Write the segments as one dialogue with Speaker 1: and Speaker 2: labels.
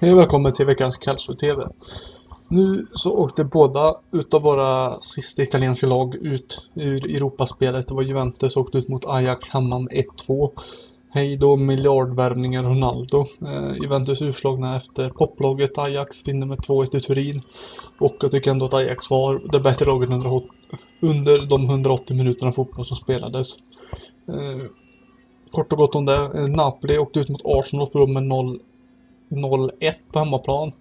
Speaker 1: Hej och välkommen till veckans Calcio-TV. Nu så åkte båda utav våra sista italienska lag ut ur Europaspelet. Det var Juventus som åkte ut mot Ajax hemma med 1-2. Hej då miljardvärvningen Ronaldo. Eh, Juventus utslagna efter poplaget Ajax vinner med 2-1 i Turin. Och jag tycker ändå att Ajax var det bättre laget under, under de 180 minuterna fotboll som spelades. Eh, kort och gott om det. Eh, Napoli åkte ut mot Arsenal och förlorade med 0 0-1 på hemmaplan.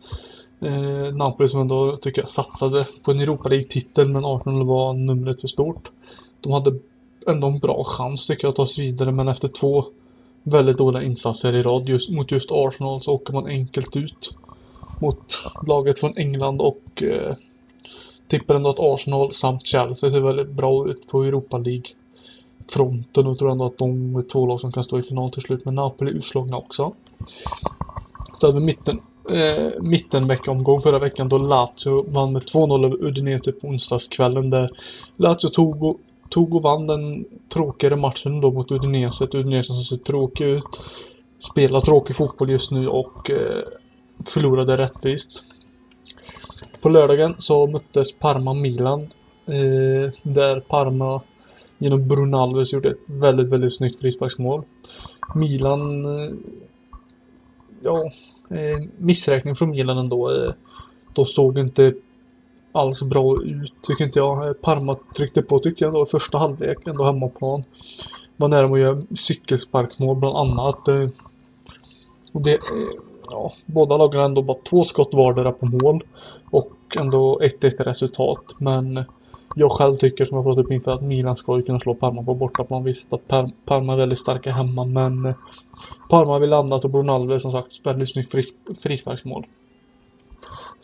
Speaker 1: Eh, Napoli som ändå tycker jag satsade på en Europa League-titel men Arsenal var numret för stort. De hade ändå en bra chans tycker jag att ta sig vidare men efter två väldigt dåliga insatser i rad just, mot just Arsenal så åker man enkelt ut mot laget från England och eh, tippar ändå att Arsenal samt Chelsea ser väldigt bra ut på Europa League fronten och tror ändå att de är två lag som kan stå i final till slut men Napoli är utslagna också. Så hade vi mitten, eh, mittenveckaomgång förra veckan då Lazio vann med 2-0 över Udinese på onsdagskvällen där Lazio tog och, tog och vann den tråkigare matchen då mot Udinese. Ett Udinese som ser tråkig ut. Spelar tråkig fotboll just nu och eh, förlorade rättvist. På lördagen så möttes Parma-Milan. Eh, där Parma genom Brunalves gjorde ett väldigt, väldigt snyggt frisparksmål. Milan eh, ja, eh, missräkning från Milan ändå. Eh, De såg inte alls bra ut tycker inte jag. Eh, Parma tryckte på tycker jag då i första halvlek, ändå hemmaplan. Var nära att göra cykelsparksmål bland annat. Och det, ja, båda lagen ändå bara två skott vardera på mål. Och ändå 1-1 resultat. Men jag själv tycker som jag pratat om typ inför att Milan ska ju kunna slå Parma på bortaplan. Visst att Parma är väldigt starka hemma men eh, Parma vill annat och Brunalve som sagt väldigt snyggt fris frisparksmål.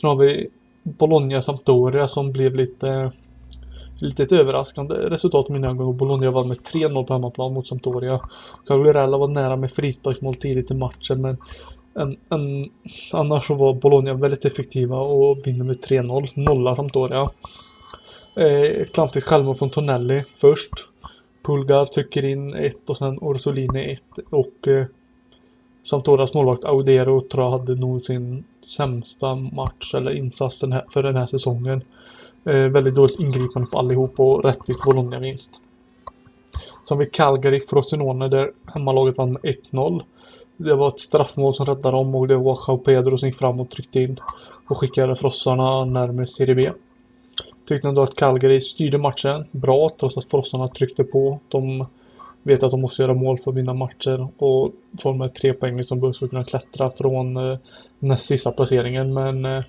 Speaker 1: Sen har vi Bologna Sampdoria som blev lite eh, lite ett överraskande resultat i mina ögon och Bologna vann med 3-0 på hemmaplan mot Sampdoria. Cagliarella var nära med frisparksmål tidigt i matchen men en, en, annars så var Bologna väldigt effektiva och vinner med 3-0. Nolla Sampdoria. Eh, ett klantigt självmål från Tonelli först. Pulgar trycker in ett och sen Orsolini ett och eh, Sampdorias målvakt Audero tror jag hade nog sin sämsta match eller insats den här, för den här säsongen. Eh, väldigt dåligt ingripande på allihop och rättvist Bologna-vinst. Som vid Calgary Frosinone där hemmalaget vann med 1-0. Det var ett straffmål som räddade dem och det var Jao Pedro som gick fram och tryckte in och skickade frossarna närmare Serie B. Tyckte ändå att Calgary styrde matchen bra trots att frossarna tryckte på. De vet att de måste göra mål för att vinna matcher och få med tre poäng som behövs för att kunna klättra från eh, näst sista placeringen. Men eh,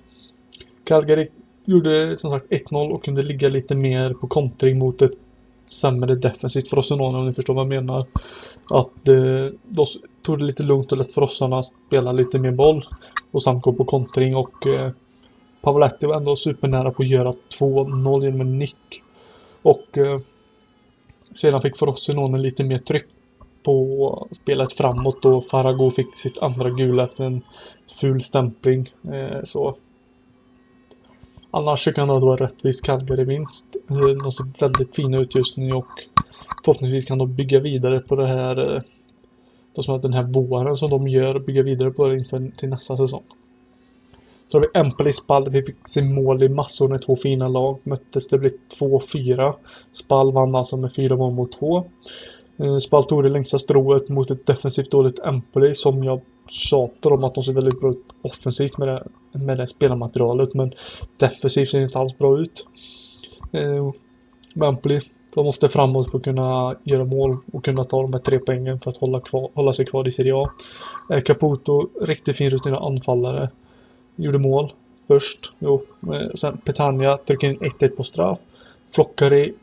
Speaker 1: Calgary gjorde som sagt 1-0 och kunde ligga lite mer på kontring mot ett sämre defensivt Frossenone, om ni förstår vad jag menar. Att eh, de tog det lite lugnt och lät frossarna spela lite mer boll och samt gå på kontring och eh, Pavoletti var ändå supernära på att göra 2-0 genom en nick. Och eh, sedan fick Frossinonen lite mer tryck på spelet framåt och Farago fick sitt andra gula efter en ful stämpling. Eh, så Annars kan det vara rättvis Calgary-vinst. Eh, de ser väldigt fina ut just nu och förhoppningsvis kan de bygga vidare på det här eh, den här våren som de gör, bygga vidare på det inför till nästa säsong. Så har vi Empoli Spal, vi fick se mål i massor med två fina lag. Möttes, det blev 2-4. Spal vann alltså med fyra mål mot två. Eh, Spal tog det längsta strået mot ett defensivt dåligt Empoli som jag tjatar om att de ser väldigt bra ut offensivt med det, med det spelarmaterialet men defensivt ser det inte alls bra ut. Eh, men Empoli, de måste framåt för att kunna göra mål och kunna ta de här tre poängen för att hålla, kvar, hålla sig kvar i Serie A. Eh, Caputo, riktigt fin rutinerad anfallare gjorde mål först. Jo, eh, sen Petania trycker in 1-1 på straff. Flockari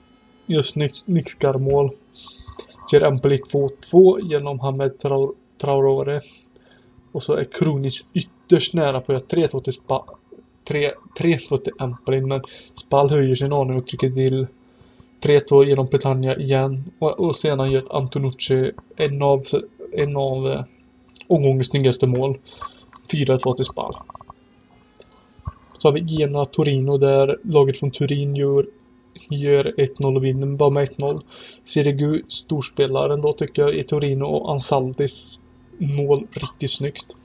Speaker 1: just nickar mål. Ger Empoli 2-2 genom Hamed Traorore. Och så är Kronis ytterst nära på att göra 3-2 till, 3-2 till Empoli men Spal höjer sin aning och trycker till 3-2 genom Petagna igen och, och sedan gör Antonucci en av, en av eh, omgångens snyggaste mål. 4-2 till Spal. Så har vi Gena Torino där laget från Turin gör, gör 1-0 och vinner bara med 1-0. Sirigu storspelaren då tycker jag i Torino och Ansaldis mål riktigt snyggt.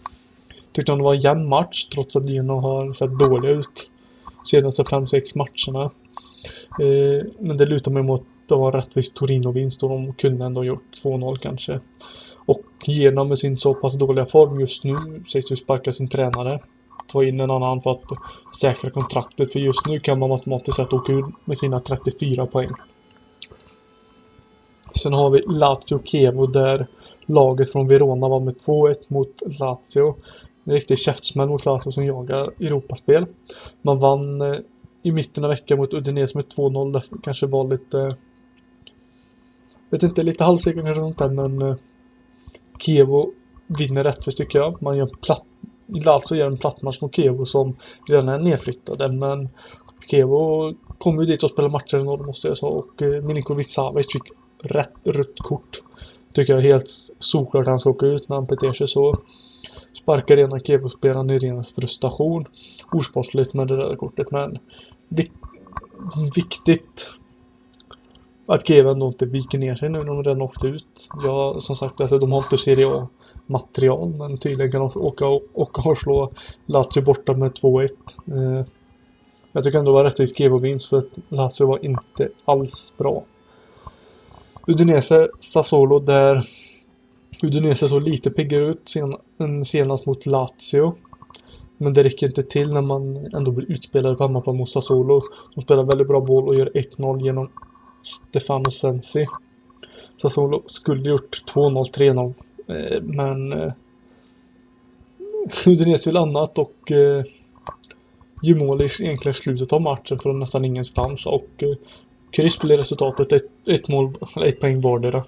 Speaker 1: Tyckte han det var en jämn match trots att Gena har sett dåliga ut senaste 5-6 matcherna. Eh, men det lutar mig mot att det var en rättvis Torino-vinst och de kunde ändå gjort 2-0 kanske. Och Gena med sin så pass dåliga form just nu sägs ju sparka sin tränare. Ta in en annan för att säkra kontraktet för just nu kan man matematiskt sett åka ur med sina 34 poäng. Sen har vi Lazio Kevo där laget från Verona var med 2-1 mot Lazio. En riktig käftsmäll mot Lazio som jagar Europaspel. Man vann eh, i mitten av veckan mot Udinese med 2-0. Det kanske var lite... Eh, vet inte, lite halvseger kanske sånt där men eh, Kevo vinner rättvist tycker jag. Man gör en platt... Lazio alltså gör en plattmatch mot Kevo som redan är nedflyttade men Kevo kommer ju dit och spelar matcher ändå måste jag säga och eh, Milinkovic Savic fick rätt rött kort. Tycker jag är helt solklart att han ska åka ut när han beter sig så. Sparkar ena Kevo-spelaren i ren frustration. Osportsligt med det där kortet men vik viktigt att Keve ändå inte viker ner sig nu när de redan åkt ut. Ja, som sagt, alltså, de har inte Serie A material men tydligen kan de åka och, åka och slå Lazio borta med 2-1. Eh, jag tycker ändå det var rättvist Keve och Vinst för att Lazio var inte alls bra. Udinese, Sassuolo där Udinese såg lite piggare ut sen, än senast mot Lazio. Men det räcker inte till när man ändå blir utspelad på hemmaplan mot Sassuolo. De spelar väldigt bra boll och gör 1-0 genom Stefano Sensi. Sassuolo skulle gjort 2-0, 3-0. Eh, men eh, Udinese vill annat och eh, gör mål i egentligen slutet av matchen från nästan ingenstans och eh, kryss blir resultatet. Ett, ett mål, ett poäng vardera.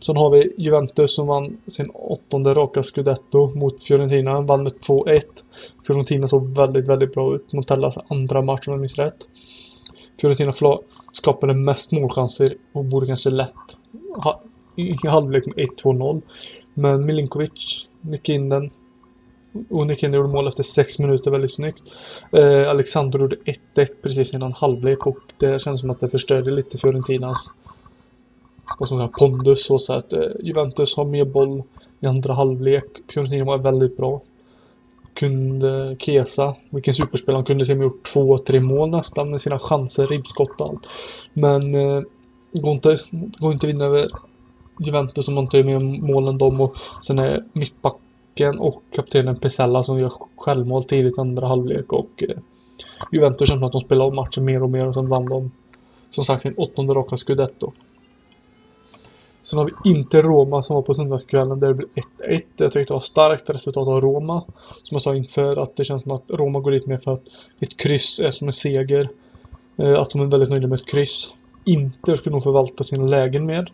Speaker 1: Sen har vi Juventus som vann sin åttonde raka scudetto mot Fiorentina. Vann med 2-1. Fiorentina såg väldigt, väldigt bra ut. Montellas andra match om jag minns rätt. Fiorentina skapade mest målchanser och borde kanske lätt ha, i halvlek med 1-2-0. Men Milinkovic nickade in den. Och Nickinde gjorde mål efter 6 minuter väldigt snyggt. Eh, Alexander gjorde 1-1 precis innan halvlek och det känns som att det förstörde lite Fiorentinas vad ska man säga, pondus så att eh, Juventus har mer boll i andra halvlek. Fiorentina var väldigt bra. Kunde Kesa, vilken superspelare, han kunde till och med gjort två, tre mål nästan med sina chanser, ribbskott och allt. Men eh, går inte, går inte vinna över Juventus som inte är mer mål än dem och sen är mittbacken och kaptenen Pesella som gör självmål tidigt andra halvlek och eh, Juventus känner att de spelar om matchen mer och mer och sen vann de som sagt sin åttonde raka scudetto. Sen har vi inte Roma som var på söndagskvällen där det blev 1-1. Jag tyckte det var starkt resultat av Roma. Som jag sa inför att det känns som att Roma går dit mer för att ett kryss är som en seger. Eh, att de är väldigt nöjda med ett kryss. Inter skulle nog förvalta sina lägen mer.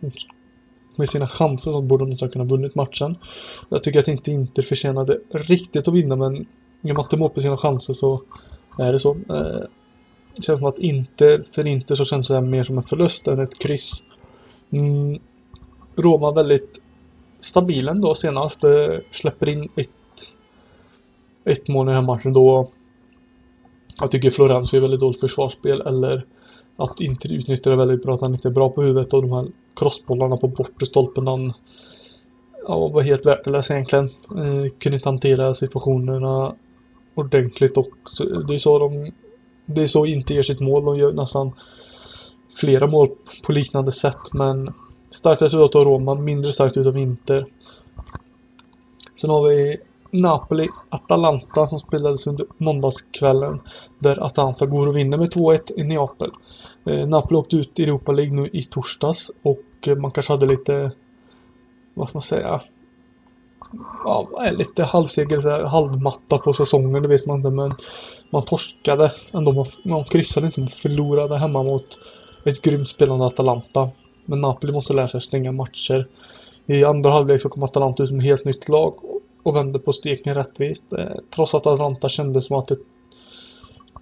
Speaker 1: Med sina chanser så borde de nästan kunna vunnit matchen. Jag tycker att inte Inter förtjänade riktigt att vinna men genom att de på sina chanser så är det så. Det känns som att inte, för Inter så känns det mer som en förlust än ett kryss. Mm, Roma väldigt stabil ändå senast. Eh, släpper in ett, ett mål i den här matchen då. Jag tycker Florenzo är väldigt dåligt försvarsspel eller att inte utnyttja det väldigt bra. Att han inte är bra på huvudet och de här crossbollarna på bortre stolpen. Han ja, var helt värdelös egentligen. Eh, kunde inte hantera situationerna ordentligt och det är så de det är så inte ger sitt mål. De gör nästan flera mål på liknande sätt men Starkast utav av Roma, mindre starkt utav Inter. Sen har vi Napoli-Atalanta som spelades under måndagskvällen. Där Atalanta går och vinner med 2-1 i Neapel. Eh, Napoli åkte ut i Europa League nu i torsdags och eh, man kanske hade lite, vad ska man säga, ja, lite halvseger, så här, halvmatta på säsongen, det vet man inte men man torskade ändå, man, man kryssade inte, man förlorade hemma mot ett grymt spelande Atalanta. Men Napoli måste lära sig att stänga matcher. I andra halvlek så kom Atalanta ut som ett helt nytt lag och vände på steken rättvist. Eh, trots att Atalanta kände som att det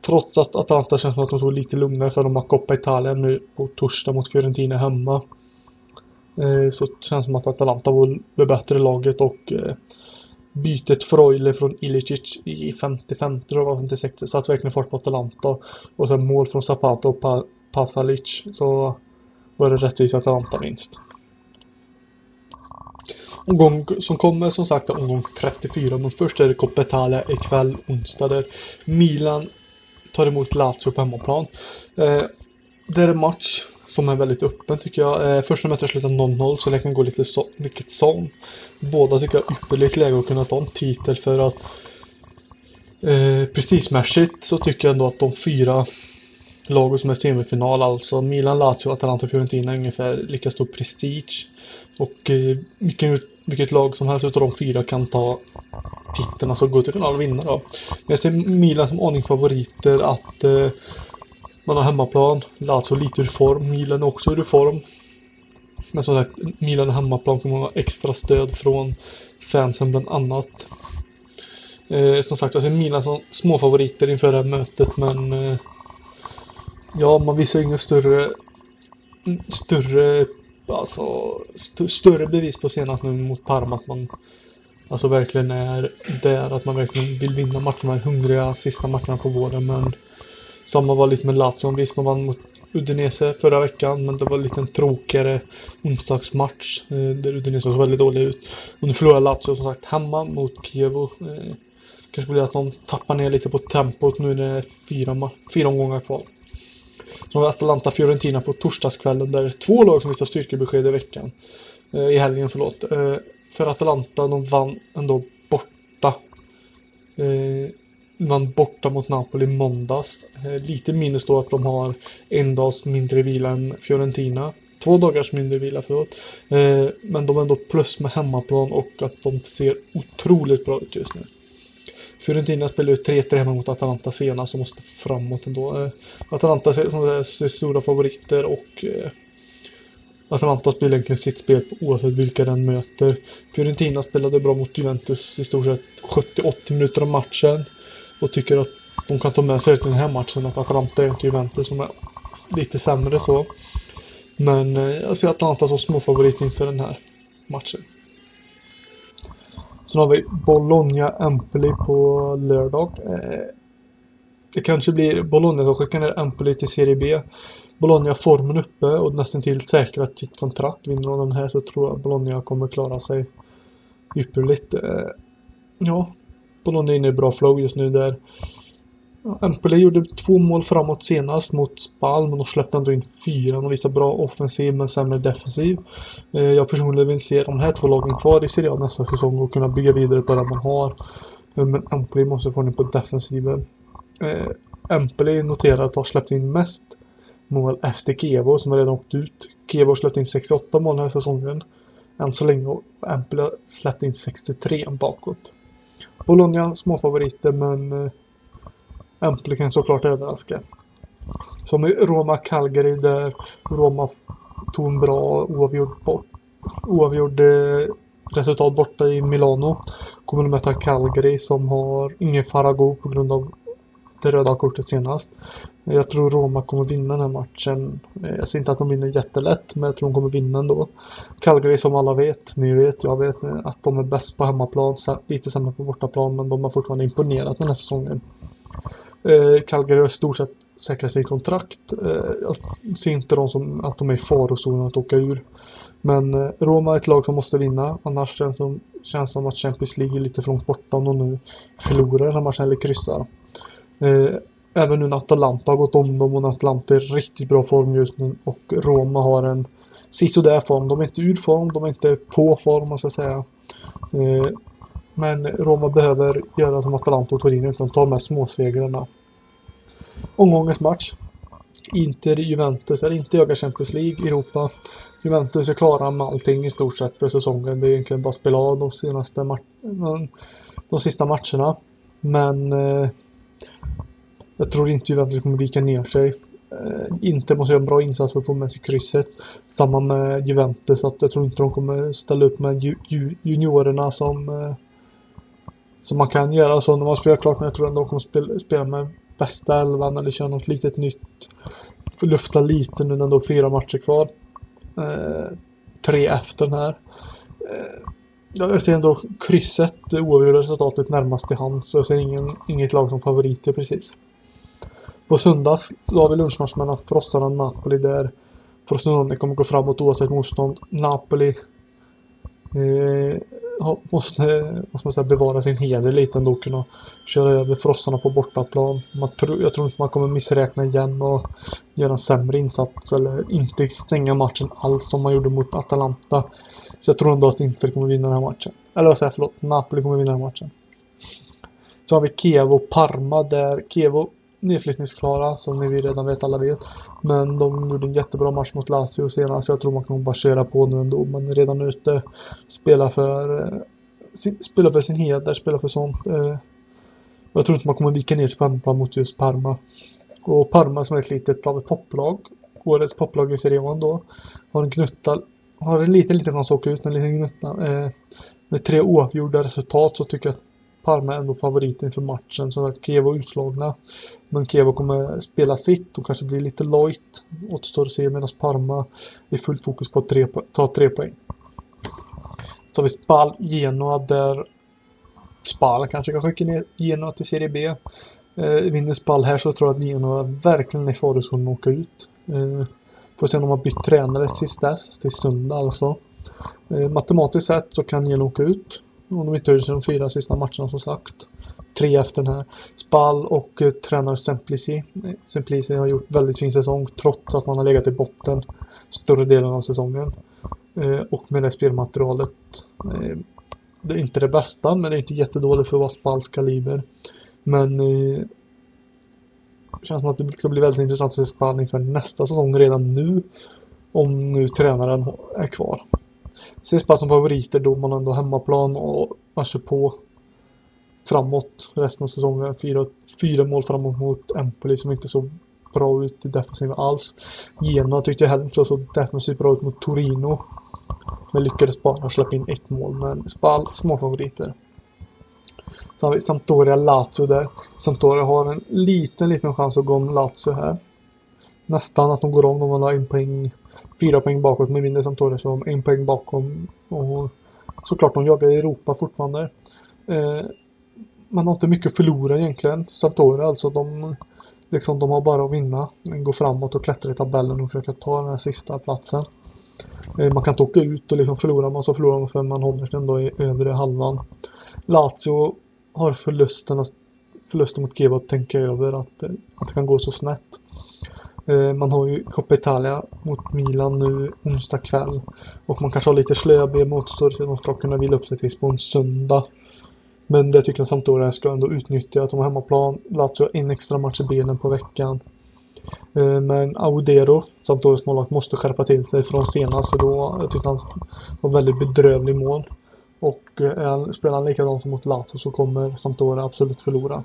Speaker 1: Trots att Atalanta känns som att de tog lite lugnare för de har Coppa Italien nu på torsdag mot Fiorentina hemma. Eh, så det känns som att Atalanta var det bättre laget och eh, bytet Freule från Ilicic i 55 och 56 satt verkligen fart på Atalanta. Och sen mål från Zapata och pa Pasalic så var det rättvist Atalanta minst. Omgång som kommer som sagt är omgång 34 men först är det Coppa Italia ikväll onsdag där Milan tar emot Lazio på hemmaplan. Eh, det är en match som är väldigt öppen tycker jag. Eh, första mötet slutar 0-0 så det kan gå lite så, vilket som. Båda tycker jag ypperligt läge att kunna ta en titel för att eh, prestigemässigt så tycker jag ändå att de fyra lagen som är semifinal, alltså Milan, Lazio, Atalanta Fiorentina är ungefär lika stor prestige. Och eh, vilken, vilket lag som helst utav de fyra kan ta titeln, alltså gå till final och vinna då. Men jag ser Milan som aning favoriter att eh, man har hemmaplan, Lazio lite ur form, Milan är också ur form. Men som sagt, Milan är hemmaplan kommer ha extra stöd från fansen bland annat. Eh, som sagt, jag ser Milan som småfavoriter inför det här mötet men eh, Ja, man visar inga större mm, större alltså st större bevis på senast nu mot Parma att man alltså verkligen är där att man verkligen vill vinna matcherna, är hungriga sista matcherna på våren men samma var lite med Lazio, visst de vann mot Udinese förra veckan men det var lite en tråkigare onsdagsmatch eh, där Udinese såg väldigt dålig ut. Och nu förlorar Lazio som sagt hemma mot Kievo. Eh, kanske blir att de tappar ner lite på tempot nu när det är fyra, fyra omgångar kvar. Så har vi Atalanta Fiorentina på torsdagskvällen där det är två lag som visar styrkebesked i veckan. Eh, I helgen, förlåt. Eh, för Atalanta, de vann ändå borta. De vann borta mot Napoli måndags. Lite minus då att de har en dags mindre vila än Fiorentina. Två dagars mindre vila, förlåt. Men de är ändå plus med hemmaplan och att de ser otroligt bra ut just nu. Fiorentina spelade ut 3-3 hemma mot Atalanta senast och måste framåt ändå. Eh, Atalanta är stora favoriter och eh, Atalanta spelar egentligen sitt spel oavsett vilka den möter. Fiorentina spelade bra mot Juventus i stort sett 70-80 minuter av matchen och tycker att de kan ta med sig det till den här matchen att Atalanta är inte Juventus som är lite sämre så. Men eh, jag ser Atalanta som småfavorit inför den här matchen. Sen har vi Bologna Empoli på lördag. Eh, det kanske blir Bologna som skickar ner Empoli till Serie B. Bologna har formen uppe och nästan till säkrat sitt kontrakt. Vinner de den här så tror jag Bologna kommer klara sig ypperligt. Eh, ja, Bologna är inne i bra flow just nu där Empoli gjorde två mål framåt senast mot Spal men de släppte ändå in fyra. De visar bra offensiv men sämre defensiv. Eh, jag personligen vill se de här två lagen kvar i Serie A nästa säsong och kunna bygga vidare på det man har. Eh, men Empoli måste få ner på defensiven. Eh, Empoli noterar att de har släppt in mest mål efter Kevo som har redan åkt ut. Kevo har släppt in 68 mål den här säsongen. Än så länge har Empoli släppt in 63 bakåt. Bologna småfavoriter men Äntligen kan såklart överraska. Som i Roma-Calgary där Roma tog en bra oavgjord, bort, oavgjord eh, resultat borta i Milano. Kommer de möta Calgary som har ingen Farago på grund av det röda kortet senast. Jag tror Roma kommer vinna den här matchen. Jag ser inte att de vinner jättelätt, men jag tror de kommer vinna ändå. Calgary som alla vet, ni vet, jag vet att de är bäst på hemmaplan, lite sämre på bortaplan, men de har fortfarande imponerat den här säsongen. Eh, Calgary har i stort sett säkrat sig kontrakt. Eh, jag ser inte de som att de är i farozonen att åka ur. Men eh, Roma är ett lag som måste vinna. Annars känns det känns som att Champions League är lite för långt borta om de nu förlorar den här matchen eller kryssar. Eh, även nu när Atalanta har gått om dem och när Atalanta är i riktigt bra form just nu och Roma har en sisådär form. De är inte ur form, de är inte på form, man ska säga. Eh, men Roma behöver göra som Atalanta och Torino, utan ta med småsegrarna. Omgångens match. Inter-Juventus är inte jagar Champions League Europa. Juventus är klara med allting i stort sett för säsongen. Det är egentligen bara att spela av de senaste de sista matcherna. Men eh, jag tror inte Juventus kommer vika ner sig. Eh, inte måste göra en bra insats för att få med sig krysset. Samma med Juventus, att jag tror inte de kommer ställa upp med ju, ju, juniorerna som eh, så man kan göra så när man spelar klart men jag tror ändå de kommer spela, spela med bästa elvan eller köra något litet nytt. Lufta lite nu när det ändå är fyra matcher kvar. Eh, tre efter den här. Eh, jag ser ändå krysset, det oavgjorda resultatet närmast till hand så jag ser ingen, inget lag som favoriter precis. På söndags så har vi lunchmatch mellan Frossarna och Napoli där Frosinone kommer gå framåt oavsett motstånd. Napoli eh, måste, måste man säga, bevara sin heder lite ändå kunna köra över Frossarna på bortaplan. Man tro, jag tror inte man kommer missräkna igen och göra en sämre insats eller inte stänga matchen alls som man gjorde mot Atalanta. Så jag tror ändå att Inter kommer vinna den här matchen. Eller vad säger jag, förlåt, Napoli kommer vinna den här matchen. Så har vi Kevo Parma där Kevo nedflyttningsklara som ni redan vet, alla vet. Men de gjorde en jättebra match mot Lazio senast. Jag tror man kan basera på nu ändå. Men redan ute. Spelar för, eh, sin, för sin heder, spelar för sånt. Eh, jag tror inte man kommer vika ner sig på hemmaplan mot just Parma. Och Parma som är ett litet av ett poplag. Årets poplag i Serie A då. Har en gnutta, har en liten, liten chans att åka ut. En liten gnutta. Eh, med tre oavgjorda resultat så tycker jag att Parma är ändå favoriten för matchen. Så att Kevo är utslagna. Men Kevo kommer spela sitt och kanske bli lite lojt. Återstår att se medan Parma är fullt fokus på att tre, ta tre poäng. Så har vi Spal Genoa där Spal kanske kan skicka ner Genoa till Serie B. Eh, vinner Spal här så tror jag att Genoa verkligen är i farozonen att åka ut. Eh, får se om de har bytt tränare sist dess, till söndag alltså. Eh, matematiskt sett så kan Genoa åka ut. Om de inte de fyra sista matcherna som sagt. Tre efter den här. Spall och eh, tränare Semplici. Semplici har gjort väldigt fin säsong trots att man har legat i botten större delen av säsongen. Eh, och med det spelmaterialet. Eh, det är inte det bästa men det är inte jättedåligt för att vara Spalls kaliber. Men eh, det känns som att det ska bli väldigt intressant att se Spall inför nästa säsong redan nu. Om nu tränaren är kvar. Ses bara som favoriter då man ändå har hemmaplan och man kör på framåt resten av säsongen. Fyra, fyra mål framåt mot Empoli som inte så bra ut i defensiven alls. Genoa tyckte jag heller inte såg defensivt bra ut mot Torino. Men lyckades bara släppa in ett mål. Men Spal, små favoriter. Sen har vi Sampdoria Lazio där. Sampdoria har en liten, liten chans att gå om Lazio här nästan att de går om. De har en poäng, fyra poäng bakåt med vinner Sampdoria så en poäng bakom. Och såklart de jagar i Europa fortfarande. Eh, man har inte mycket att förlora egentligen. Sampdoria alltså de, liksom, de har bara att vinna. Gå framåt och klättra i tabellen och försöka ta den här sista platsen. Eh, man kan inte åka ut och liksom förlora man så förlorar man för man håller sig ändå i övre halvan. Lazio har förlusten, förlusten mot Geva att tänka över att, eh, att det kan gå så snett. Eh, man har ju Coppa Italia mot Milan nu onsdag kväll. Och man kanske har lite slöa ben återstår så de ska kunna vila upp sig tills på en söndag. Men det tycker jag Sampdoria ska ändå utnyttja att de har hemmaplan. Lazio har en extra match i benen på veckan. Eh, men Audero, Sampdorias målvakt, måste skärpa till sig från senast för då jag tyckte han var väldigt bedrövlig mål. Och eh, spelar han likadant som mot Lazio så kommer Sampdoria absolut förlora.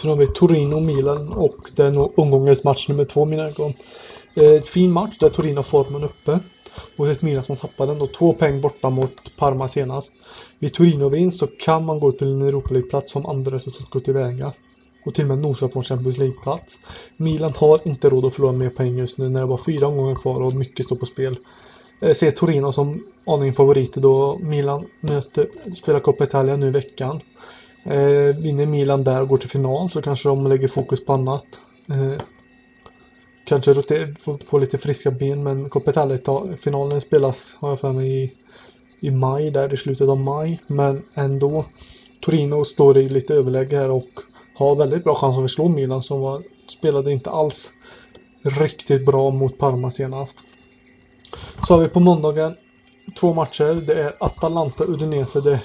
Speaker 1: Sen har vi Torino-Milan och det är nog omgångens match nummer två mina ögon. Eh, fin match där Torino har formen uppe. Och ett Milan som tappade ändå två poäng borta mot Parma senast. Vid Torino-vinst så kan man gå till en Europa League-plats som andra resultat går tillväga. Och till och med nosa på en Champions League-plats. Milan har inte råd att förlora mer poäng just nu när det var fyra omgångar kvar och mycket står på spel. Eh, jag ser Torino som aning favoriter då Milan möter, spelar Coppa Italia nu i veckan. Eh, vinner Milan där och går till final så kanske de lägger fokus på annat. Eh, kanske få, lite friska ben men Coppa finalen spelas har jag för mig i, i maj där i slutet av maj. Men ändå Torino står i lite överläge här och har väldigt bra chans att slå Milan som var, spelade inte alls riktigt bra mot Parma senast. Så har vi på måndagen två matcher. Det är Atalanta Udinese där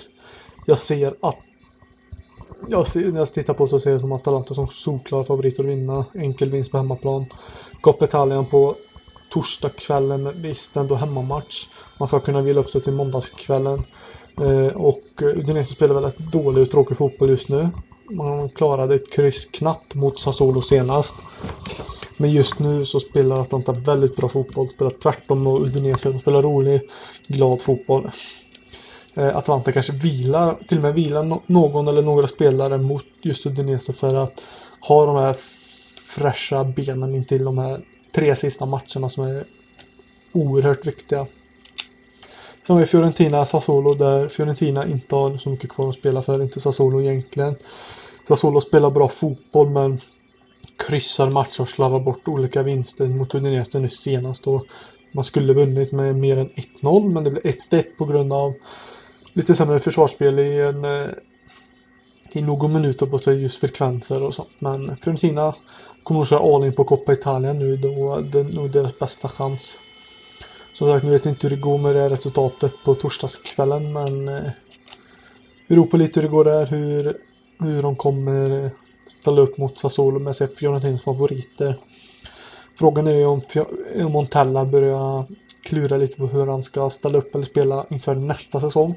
Speaker 1: jag ser att jag ser, när jag tittar på så ser jag som Atalanta som solklar favorit att vinna. Enkel vinst på hemmaplan. Coppa Italien på torsdagskvällen, visst ändå hemmamatch. Man ska kunna vila upp sig till måndagskvällen. Eh, och eh, Udinese spelar väldigt dålig och tråkig fotboll just nu. Man klarade ett kryss knappt mot Sassuolo senast. Men just nu så spelar Atalanta väldigt bra fotboll. Spelar tvärtom och Udinese. De spelar rolig, glad fotboll. Eh, Atalanta kanske vilar, till och med vilar någon eller några spelare mot just Udinese för att ha de här fräscha benen intill de här tre sista matcherna som är oerhört viktiga. Sen har vi Fiorentina Sassuolo där Fiorentina inte har så mycket kvar att spela för, inte Sassuolo egentligen. Sassuolo spelar bra fotboll men kryssar matcher och slavar bort olika vinster mot Udinese nu senast då. Man skulle vunnit med mer än 1-0 men det blev 1-1 på grund av lite sämre försvarsspel i en eh, i någon minut, på sig just frekvenser och sånt. Men Fiorentina kommer att köra all in på Coppa Italien nu då det är nog deras bästa chans. Som sagt, nu vet jag inte hur det går med det här resultatet på torsdagskvällen men eh, det beror på lite hur det går där, hur, hur de kommer eh, ställa upp mot Sassuolo med sig Fiorentinas favoriter. Frågan är ju om, om Montella börjar klura lite på hur han ska ställa upp eller spela inför nästa säsong.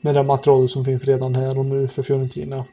Speaker 1: Med det materialet som finns redan här och nu för Fiorentina.